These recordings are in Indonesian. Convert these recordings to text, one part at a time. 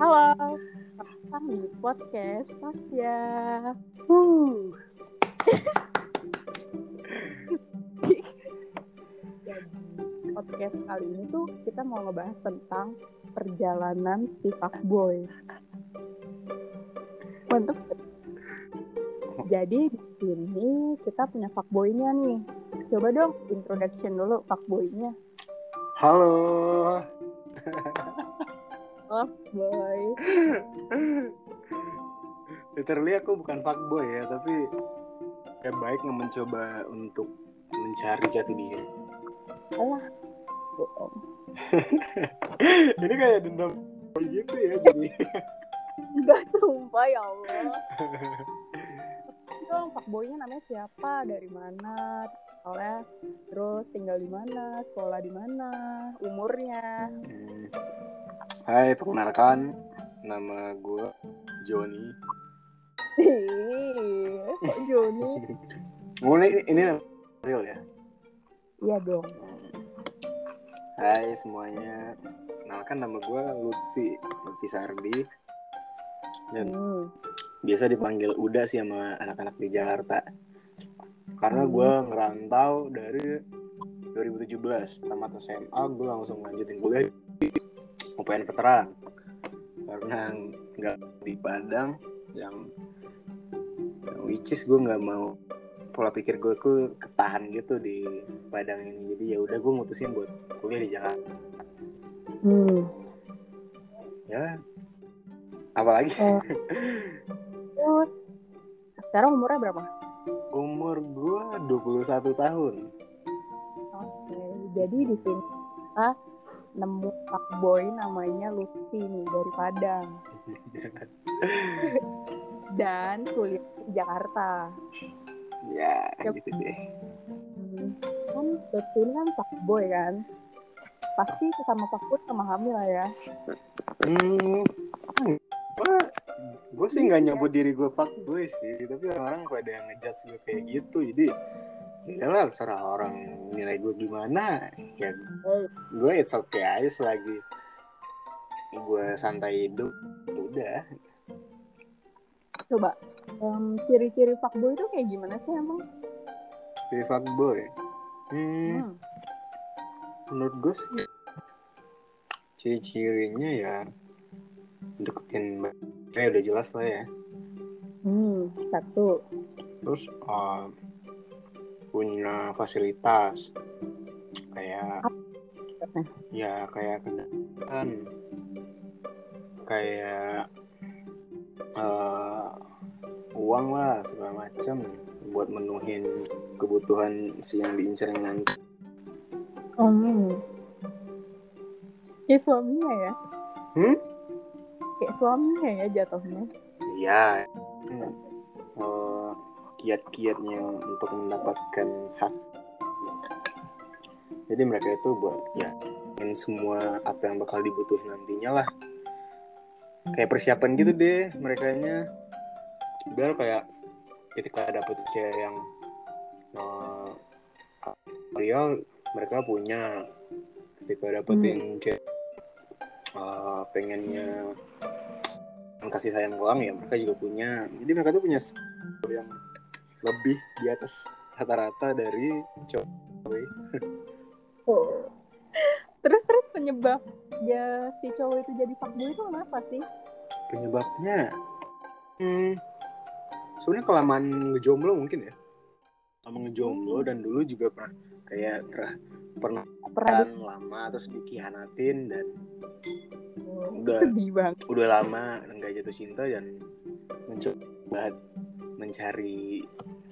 Halo, datang di podcast Tasya. Uh. Jadi, podcast kali ini tuh kita mau ngebahas tentang perjalanan si fuckboy. Mantap. Jadi di sini kita punya fuckboy-nya nih. Coba dong introduction dulu fuckboy-nya. Halo. Fuckboy. Literally aku bukan fuckboy ya, tapi ya baik mencoba untuk mencari jati diri. Alah, bohong. Ini kayak dendam gitu ya jadi. Enggak sumpah ya Allah. Dong, fuckboy-nya namanya siapa? Dari mana? Oleh terus tinggal di mana? Sekolah di mana? Umurnya? Hmm. Hai, perkenalkan nama gue Joni. Kok Joni? Oh, ini ini real ya. Iya dong. Hai semuanya, kenalkan nama gue Lutfi, Lutfi Sardi. Dan Hmm. biasa dipanggil Uda sih sama anak-anak di Jakarta. Karena gue ngerantau dari 2017 tamat SMA gue langsung lanjutin kuliah di UPN Veteran. Karena nggak di Padang yang, yang which is gue nggak mau pola pikir gue tuh ketahan gitu di Padang ini. Jadi ya udah gue mutusin buat kuliah di Jakarta. Hmm. ya. Apalagi? Eh, Terus sekarang umurnya berapa? umur gue 21 tahun. Oke, jadi di sini kita nemu fuckboy namanya Lutfi nih dari Padang dan kuliah di Jakarta. ya Yep. gitu deh Hmm, kan Lutfi kan fuckboy kan pasti sama fuckboy sama hamil lah ya Hmm, gue sih nggak nyebut diri gue fuckboy sih, tapi orang-orang pada yang ngejudge gue kayak gitu, jadi ya lah serah orang nilai gue gimana, ya gue it's okay aja selagi gue santai hidup, udah. coba em, ciri-ciri fuckboy itu kayak gimana sih emang Jadi fuckboy, hmm, hmm. menurut gue sih ciri-cirinya ya deketin kayak udah jelas lah ya. Hmm, satu terus uh, punya fasilitas kayak Apa? ya kayak kendaraan kayak uh, uang lah segala macam buat menuhin kebutuhan si yang diincar nanti hmm. kayak suaminya ya hmm? kayak suaminya ya jatuhnya ya uh, kiat-kiatnya untuk mendapatkan hak. Jadi mereka itu buat ya ingin semua apa yang bakal dibutuhin nantinya lah. Kayak persiapan gitu deh mereka nya. Biar kayak ketika dapet cewek yang uh, real mereka punya. Ketika dapetin cewek uh, pengennya kasih sayang ke orang ya mereka juga punya. Jadi mereka tuh punya yang lebih di atas rata-rata dari cowok Oh. Terus terus penyebab ya si cowok itu jadi fuckboy itu kenapa sih? penyebabnya hmm, sebenarnya kelamaan ngejomblo mungkin ya lama ngejomblo dan dulu juga pernah kayak pernah pernah Pernah lama terus dikhianatin dan di- udah sedih banget. udah lama nggak jatuh cinta dan mencoba mencari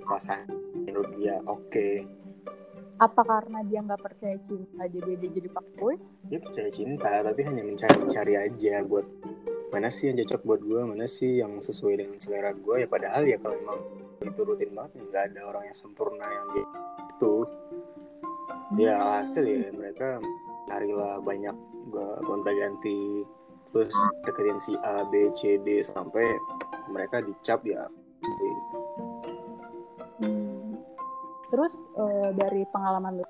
pasangan menurut dia oke. Apa karena dia nggak percaya cinta jadi dia jadi fuckboy? dia percaya cinta tapi hanya mencari-cari aja buat mana sih yang cocok buat gue mana sih yang sesuai dengan selera gue ya padahal ya kalau emang itu rutin banget nggak ada orang yang sempurna yang dia itu. Ya hasil ya mereka carilah banyak gonta ganti. Terus deketin si A B C D sampai mereka dicap ya Terus eh, dari pengalaman lu,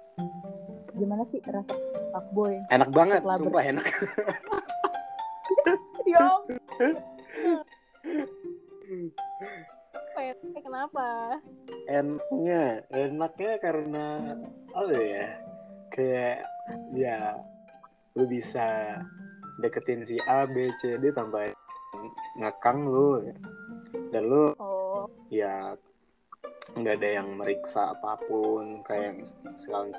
gimana sih rasa fuckboy? enak banget Setelah sumpah enak Ya dong. Eh, kenapa? enaknya enaknya karena apa ya kayak ya lu bisa deketin si A B C D tanpa ngakang lu dan lu Oh, ya nggak ada yang meriksa apa pun kayak sekali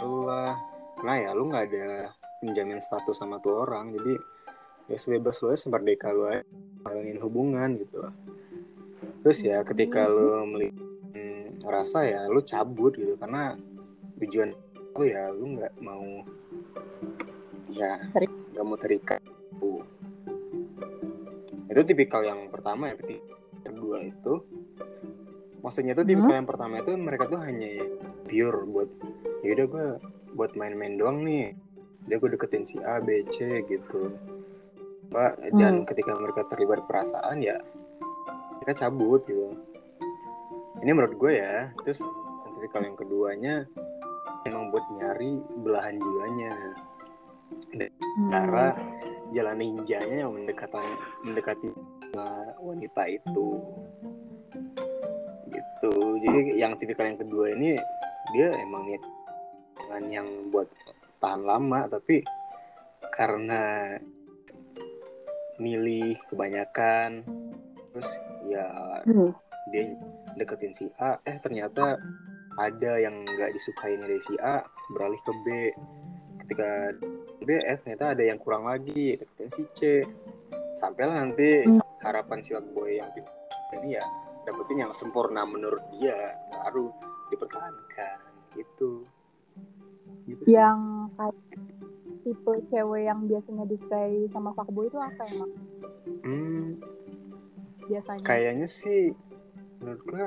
lu lah. Karena ya lu nggak ada menjamin status sama tuh orang. Jadi ya sebebas lu aja semerdeka lu aja ngalamin hubungan gitu. Terus ya ketika lu melihat hmm, rasa ya lu cabut gitu. Karena tujuan lu ya lu nggak mau ya nggak mau terikat itu tipikal yang pertama ya kedua itu maksudnya tuh tipikal yang pertama itu mereka tuh hanya pure buat yaudah gue buat main-main doang nih. Dia gue deketin si A B C gitu. Pak dan ketika mereka terlibat perasaan ya mereka cabut gitu. Ini menurut gue ya. Terus yang tipikal yang keduanya emang buat nyari belahan jiwanya. Hmm. cara jalan ninjanya yang mendekatan mendekati wanita itu gitu jadi yang tipikal yang kedua ini dia emang niat dengan yang buat tahan lama tapi karena milih kebanyakan terus ya Hmm. dia deketin si A eh ternyata ada yang nggak disukain dari si A beralih ke B ketika B eh ternyata ada yang kurang lagi deketin si C sampai nanti Hmm. harapan si boy yang ini ya dapetin yang sempurna menurut dia baru dipertahankan gitu gitu sih. Yang kayak tipe cewek yang biasanya disukai sama fuckboy itu apa emang Hmm, biasanya? kayaknya sih menurut gua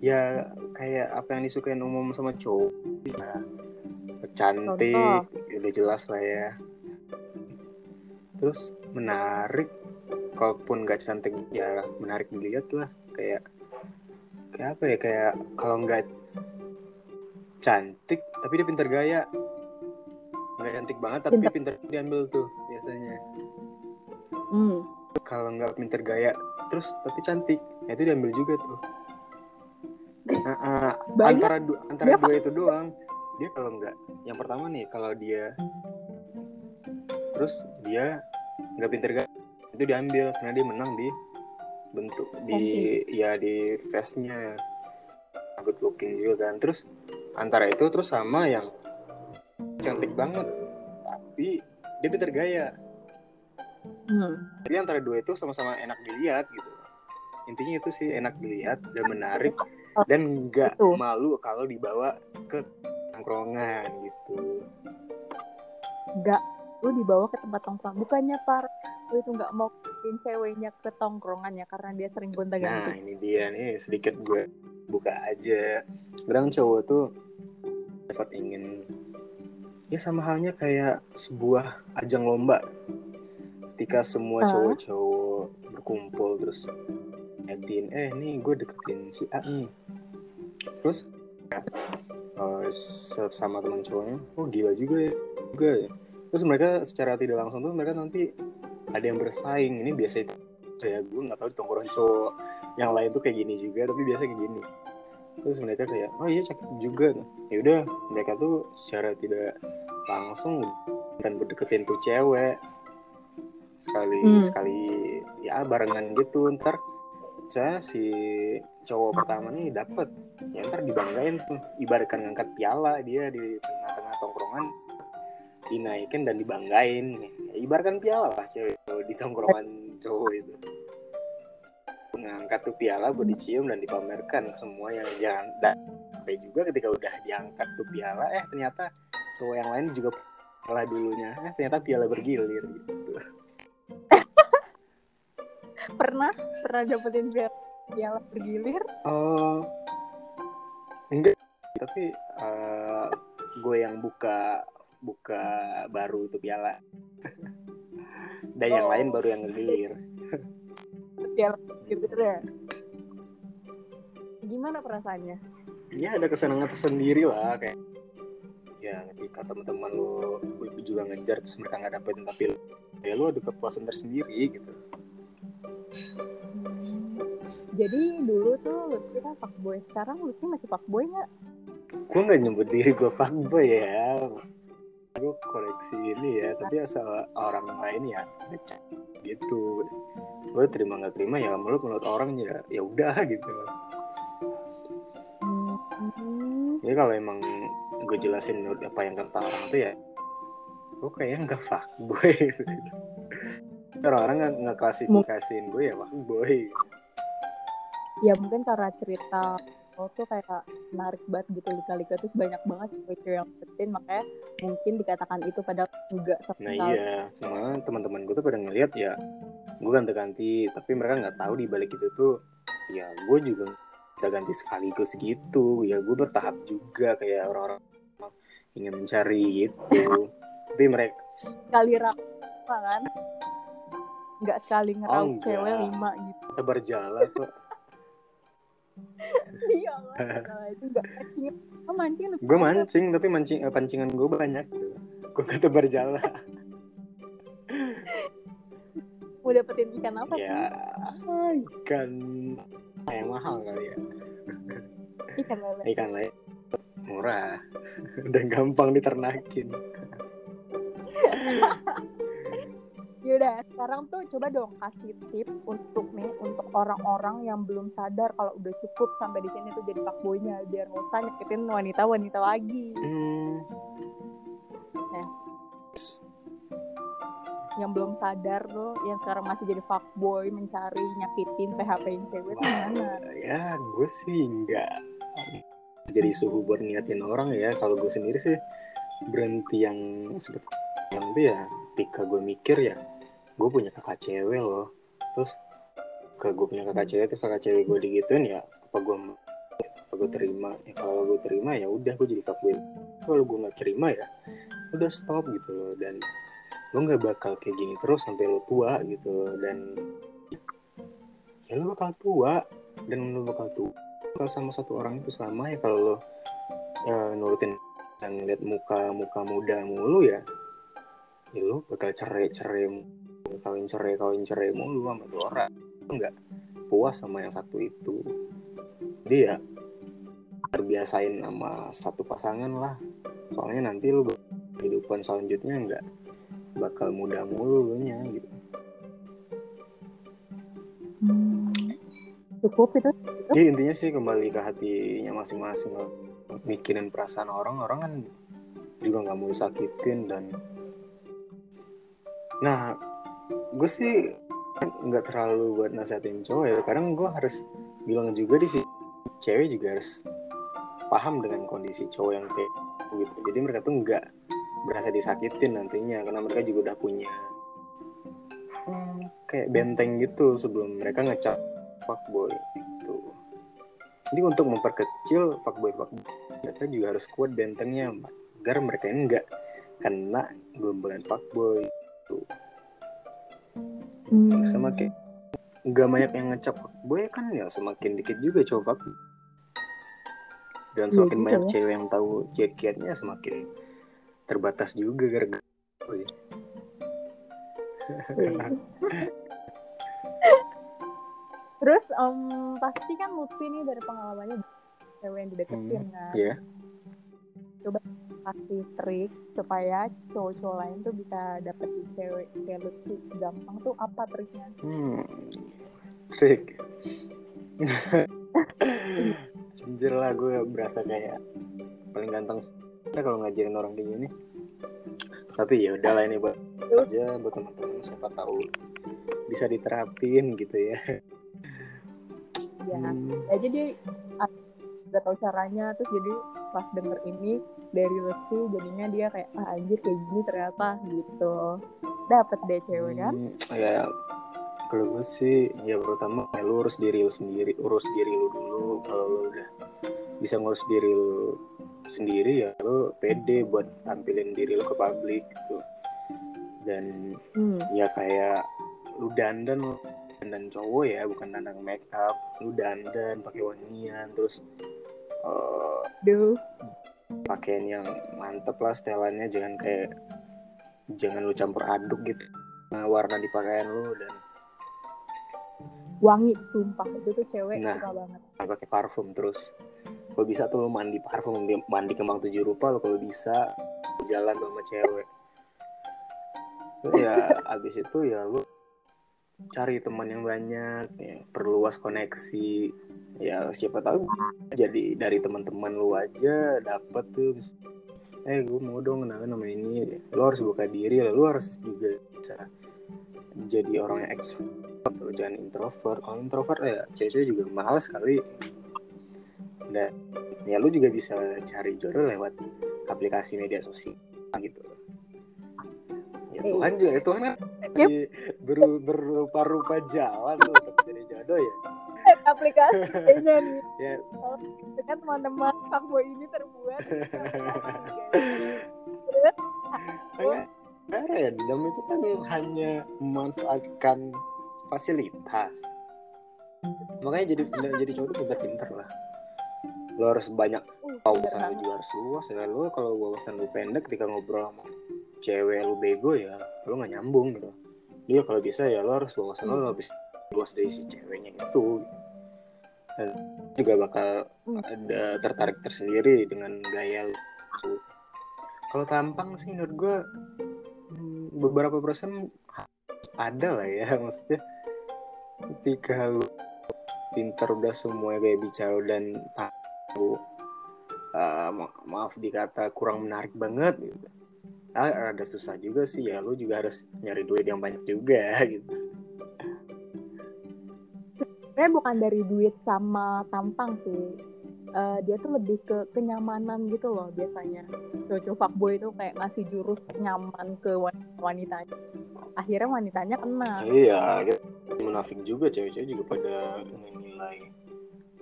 ya kayak apa yang disukain umum sama cowok ya cantik Contoh. udah jelas lah ya terus menarik kalaupun nggak cantik ya menarik dilihat lah kayak kayak apa ya kayak kalau nggak cantik tapi dia pintar gaya. Nggak cantik banget tapi Pinter. pintar diambil tuh biasanya. Hmm. kalau nggak pinter gaya terus tapi cantik. Ya itu diambil juga tuh. Nah, ah, Banyak. antara du- antara Dia dua itu doang. Dia kalau nggak yang pertama nih kalau dia terus dia nggak pinter gaya itu diambil. Karena dia menang di bentuk di ya di face nya good looking juga kan. Terus antara itu terus sama yang cantik banget. Tapi dia pinter gaya. Hmm. jadi antara dua itu sama-sama enak dilihat gitu. Intinya itu sih enak dilihat dan menarik dan nggak malu kalau dibawa ke tongkrongan gitu. Enggak, lu dibawa ke tempat tongkrong. Bukannya par lu itu nggak mau bikin ceweknya ke tongkrongannya karena dia sering gonta nah ganti. ini dia nih sedikit gue buka aja. Kadang cowok tuh dapat ingin ya sama halnya kayak sebuah ajang lomba. Ketika semua cowok-cowok berkumpul terus ngeliatin eh nih gue deketin si A nih. Terus eh, sama teman cowoknya oh gila juga ya juga ya. Terus mereka secara tidak langsung tuh mereka nanti ada yang bersaing. Ini biasa itu ya gue nggak tahu di tongkrongan cowok yang lain tuh kayak gini juga tapi biasa kayak gini. Terus mereka kayak oh iya cakep juga. Ya udah mereka tuh secara tidak langsung dan berdeketin tuh cewek. Sekali Hmm. sekali ya barengan gitu. Ntar misalnya si cowok pertama nih dapet ya ntar dibanggain tuh. Ibaratkan ngangkat piala dia di tengah-tengah tongkrongan dinaikin dan dibanggain. Ya, ibaratkan piala lah cewek di tongkrongan cowok itu. Ngangkat tuh piala buat dicium dan dipamerkan semua yang jangan dan sampai juga ketika udah diangkat tuh piala eh ternyata cowok yang lain juga piala dulunya. Eh ternyata piala bergilir gitu. Pernah? Pernah dapetin piala piala bergilir? Oh, enggak. Tapi eh, gue yang buka buka baru itu piala. Dan yang Oh. lain baru yang ngegilir. Piala gitu ya. Gimana perasaannya? Ya ada kesenangan tersendiri lah kayak ya ketika teman-teman lu juga ngejar terus mereka nggak dapetin tapi ya lu ada kepuasan tersendiri gitu. Jadi dulu tuh Lutfi kan fuckboy. Sekarang Lutfi masih fuckboy nggak? gue nggak nyebut diri gue fuckboy ya gue koleksi ini ya tapi asal orang lain ya gitu. Gue terima nggak terima ya menurut menurut orang ya ya udah gitu. Ya kalau emang gue jelasin menurut apa yang kata orang tuh ya gue kayaknya nggak fuckboy. Orang-orang nggak nggak klasifikasiin gue ya fuckboy. Ya mungkin karena cerita lo tuh kayak menarik banget gitu lika-lika terus banyak banget cewek-cewek yang deketin makanya mungkin dikatakan itu padahal enggak sama Nah iya, semua teman-teman gue tuh pada ngeliat ya gue ganti-ganti, tapi mereka nggak tahu di balik itu tuh ya gue juga kita ganti sekaligus gitu, ya gue bertahap juga kayak orang-orang ingin mencari gitu. Tapi mereka Sekali rapa kan? Enggak sekali ngeraup Oh, cewek lima gitu. kita berjalan kok. Iya itu mancing. Oh, mancing. Gue mancing, tapi mancing eh, pancingan gue banyak. Gitu. Gue kata berjalan. Mau dapetin ikan apa? ya ikan yang mahal kali ya. Ikan lele. Ikan lain murah dan gampang diternakin. Yaudah, sekarang tuh coba dong kasih tips untuk nih untuk orang-orang yang belum sadar kalau udah cukup sampai di sini tuh jadi fuckboynya biar nggak usah nyakitin wanita-wanita lagi. Hmm, Yang belum sadar tuh, yang sekarang masih jadi fuckboy mencari nyakitin PHP-in cewek tuh gimana? ya gue sih nggak jadi suhu buat niatin orang ya kalau gue sendiri sih berhenti yang seperti yang itu ya ketika gue mikir ya gue punya kakak cewek loh. Terus ke gue punya kakak cewek terus kakak cewek gue digituin ya apa gue apa gue terima? Ya kalau gue terima ya udah gue jadi fuckboy. Kalau gue nggak terima ya udah stop gitu loh. Dan lo nggak bakal kayak gini terus sampai lo tua gitu loh. dan ya lo bakal tua. Dan lo bakal tua bakal sama satu orang itu selama ya kalau lo eh, nurutin dan lihat muka muka muda mulu ya ya lo bakal cerai cerai kawin cerai kawin cerai mulu sama dua orang nggak puas sama yang satu itu jadi ya terbiasain sama satu pasangan lah soalnya nanti lo kehidupan selanjutnya nggak bakal muda mulu lo nya gitu Hmm. Cukup itu? Ya intinya sih kembali ke hatinya masing-masing mikirin perasaan orang orang kan juga nggak mau disakitin dan nah gue sih nggak terlalu buat nasihatin cowok ya. Kadang gue harus bilang juga di sini cewek juga harus paham dengan kondisi cowok yang kayak gitu. Jadi mereka tuh nggak berasa disakitin nantinya karena mereka juga udah punya hmm, kayak benteng gitu sebelum mereka ngecap fuckboy gitu. Jadi untuk memperkecil fuckboy fuckboy mereka juga harus kuat bentengnya agar mereka ini nggak kena gombalan fuckboy gitu. Hmm. semakin nggak banyak yang ngecap fuckboy kan ya semakin dikit juga cowok fuckboy. dan Iya semakin juga banyak ya. cewek yang tahu kiat-kiatnya semakin terbatas juga gara-gara fuckboy. Terus em, pasti kan Lutfi nih dari pengalamannya cewek yang dideketin Hmm, kan. Iya. Kasih trik supaya cowok-cowok lain tuh bisa dapetin cewek kayak Lutfi gampang tuh apa triknya? Hmm. Trik. Anjir lah gue berasa kayak paling ganteng Nah, kalau ngajarin orang kayak gini. Tapi ya udahlah ini buat aja buat teman-teman siapa tahu bisa diterapin gitu ya. Ya, Hmm. ya jadi udah tahu caranya terus jadi pas denger ini dari Lutfi jadinya dia kayak ah anjir kayak gini ternyata gitu. Dapet deh cewek kan? Hmm, ya kalau gue sih ya pertama ya lu urus diri lu sendiri urus diri lu dulu kalau lu udah bisa ngurus diri lu sendiri ya lu pede buat tampilin diri lu ke publik gitu dan Hmm. ya kayak lu dandan dandan cowok ya bukan dandan make up lu dandan pakai wangian terus eh, Duh. pakaian yang mantep lah setelannya. Jangan kayak jangan lu campur aduk gitu. Nah, warna di pakaian lu dan wangi sumpah. Itu tuh cewek Nah. suka banget. pakai parfum terus. Kalau bisa tuh lu mandi parfum mandi kembang tujuh rupa lo kalau bisa jalan sama cewek. Ya abis itu ya lu cari teman yang banyak ya, perluas koneksi. Ya siapa tahu jadi dari teman-teman lu aja dapet tuh. Eh gue mau dong kenalan sama ini. Lu harus buka diri lu harus juga bisa jadi orang yang ekstrovert lu jangan introvert. Kalau introvert ya cewek-cewek juga males kali. Dan ya lu juga bisa cari jodoh lewat aplikasi media sosial gitu. Tuhan juga Tuhan kan Yep. ber- berupa-rupa jalan untuk jadi jodoh ya. Aplikasi kayaknya nih. Ya. Dengan teman-teman fuckboy ini terbuat terus kayak kayak random itu kan hanya memanfaatkan fasilitas. Makanya jadi jadi cowok itu pintar-pintar lah. Lo harus banyak uh, wawasan lu juga harus luas ya. Lu kalau wawasan lu pendek ketika ngobrol sama cewek lu bego ya lu nggak nyambung gitu. Dia kalau bisa ya lu harus wawasan lu habis luas dari si ceweknya itu. Dan juga bakal Hmm. ada tertarik tersendiri dengan gaya lu. Kalau tampang sih menurut gue hmm, beberapa persen ada lah ya maksudnya ketika lu pinter udah semua gaya bicara dan tahu uh, ma- maaf dikata kurang menarik banget gitu ah, rada susah juga sih ya. Lu juga harus nyari duit yang banyak juga gitu. Sebenarnya bukan dari duit sama tampang sih. Eh, dia tuh lebih ke kenyamanan gitu loh biasanya. Cowok fuckboy itu kayak ngasih jurus nyaman ke wan- wanitanya akhirnya wanitanya kena. Iya gitu. munafik juga cewek-cewek juga pada menilai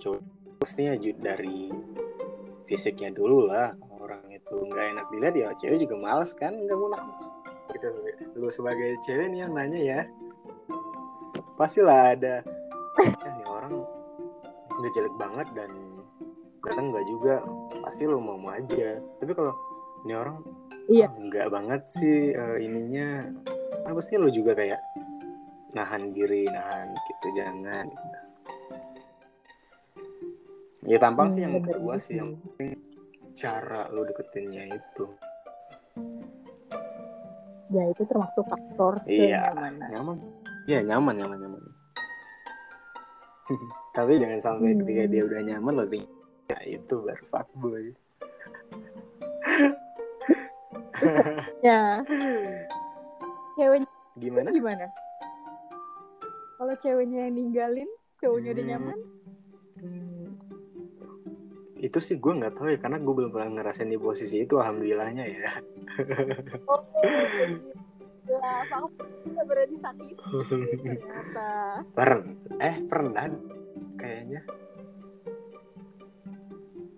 cowok. Pastinya dari fisiknya dulu lah orang itu nggak enak dilihat ya cewek juga males kan nggak munafik gitu lu sebagai cewek nih yang nanya ya. Pastilah ada. Eh, nih orang nggak jelek banget dan kadang nggak juga. Pasti lu mau mau aja. Tapi kalau ini orang Iya. "Ah, nggak banget sih eh, ininya. Kan pasti lu juga kayak nahan diri nahan gitu jangan. Gitu. ya tampang sih yang Hmm, bener kedua juga sih yang cara lu deketinnya itu. Ya itu termasuk faktor Iya. kenyamanan. nyaman. Iya nyaman nyaman nyaman. Tapi jangan sampai Hmm. ketika dia udah nyaman lo tinggal ya itu baru fuckboy ya. Ceweknya gimana? gimana? Kalau ceweknya yang ninggalin cowoknya udah Hmm. nyaman? Hmm, itu sih gue nggak tahu ya karena gue belum pernah ngerasain di posisi itu alhamdulillahnya ya. Oh bisa berani sakit ternyata. Pern eh pernah kayaknya.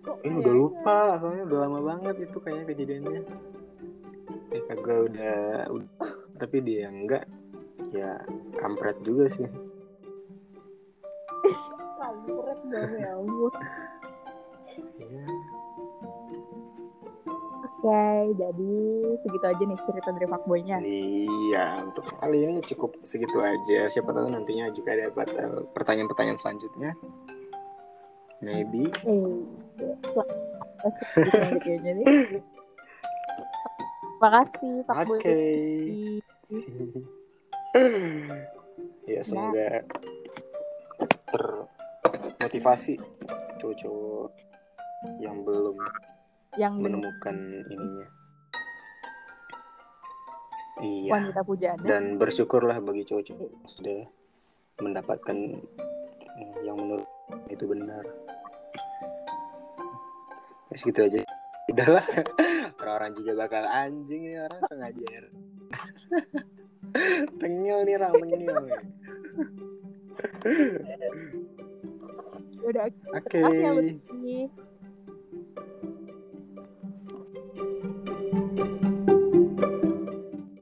Kok ini udah lupa soalnya udah lama banget itu kayaknya kejadiannya. Eh kagak udah, udah. Tapi dia enggak ya kampret juga sih. Kampret dong ya ampun Oke, jadi segitu aja nih cerita dari fuckboy-nya. Iya, untuk kali ini cukup segitu aja. Siapa tahu nantinya juga ada eh, pertanyaan-pertanyaan selanjutnya. Maybe. Eh, kayaknya nih. Makasih Oke. fuckboy. ya semoga termotivasi cowok-cowok yang belum Yang men- menemukan ininya. Iya. wanita pujana. Dan bersyukurlah bagi cowok-cowok yang sudah mendapatkan mm, yang menurut itu benar. Ya, segitu aja. Udahlah. Orang-orang juga bakal anjing nih orang sengaja. tengil nih orang tengil nih. Udah, Oke. ya Lutfi.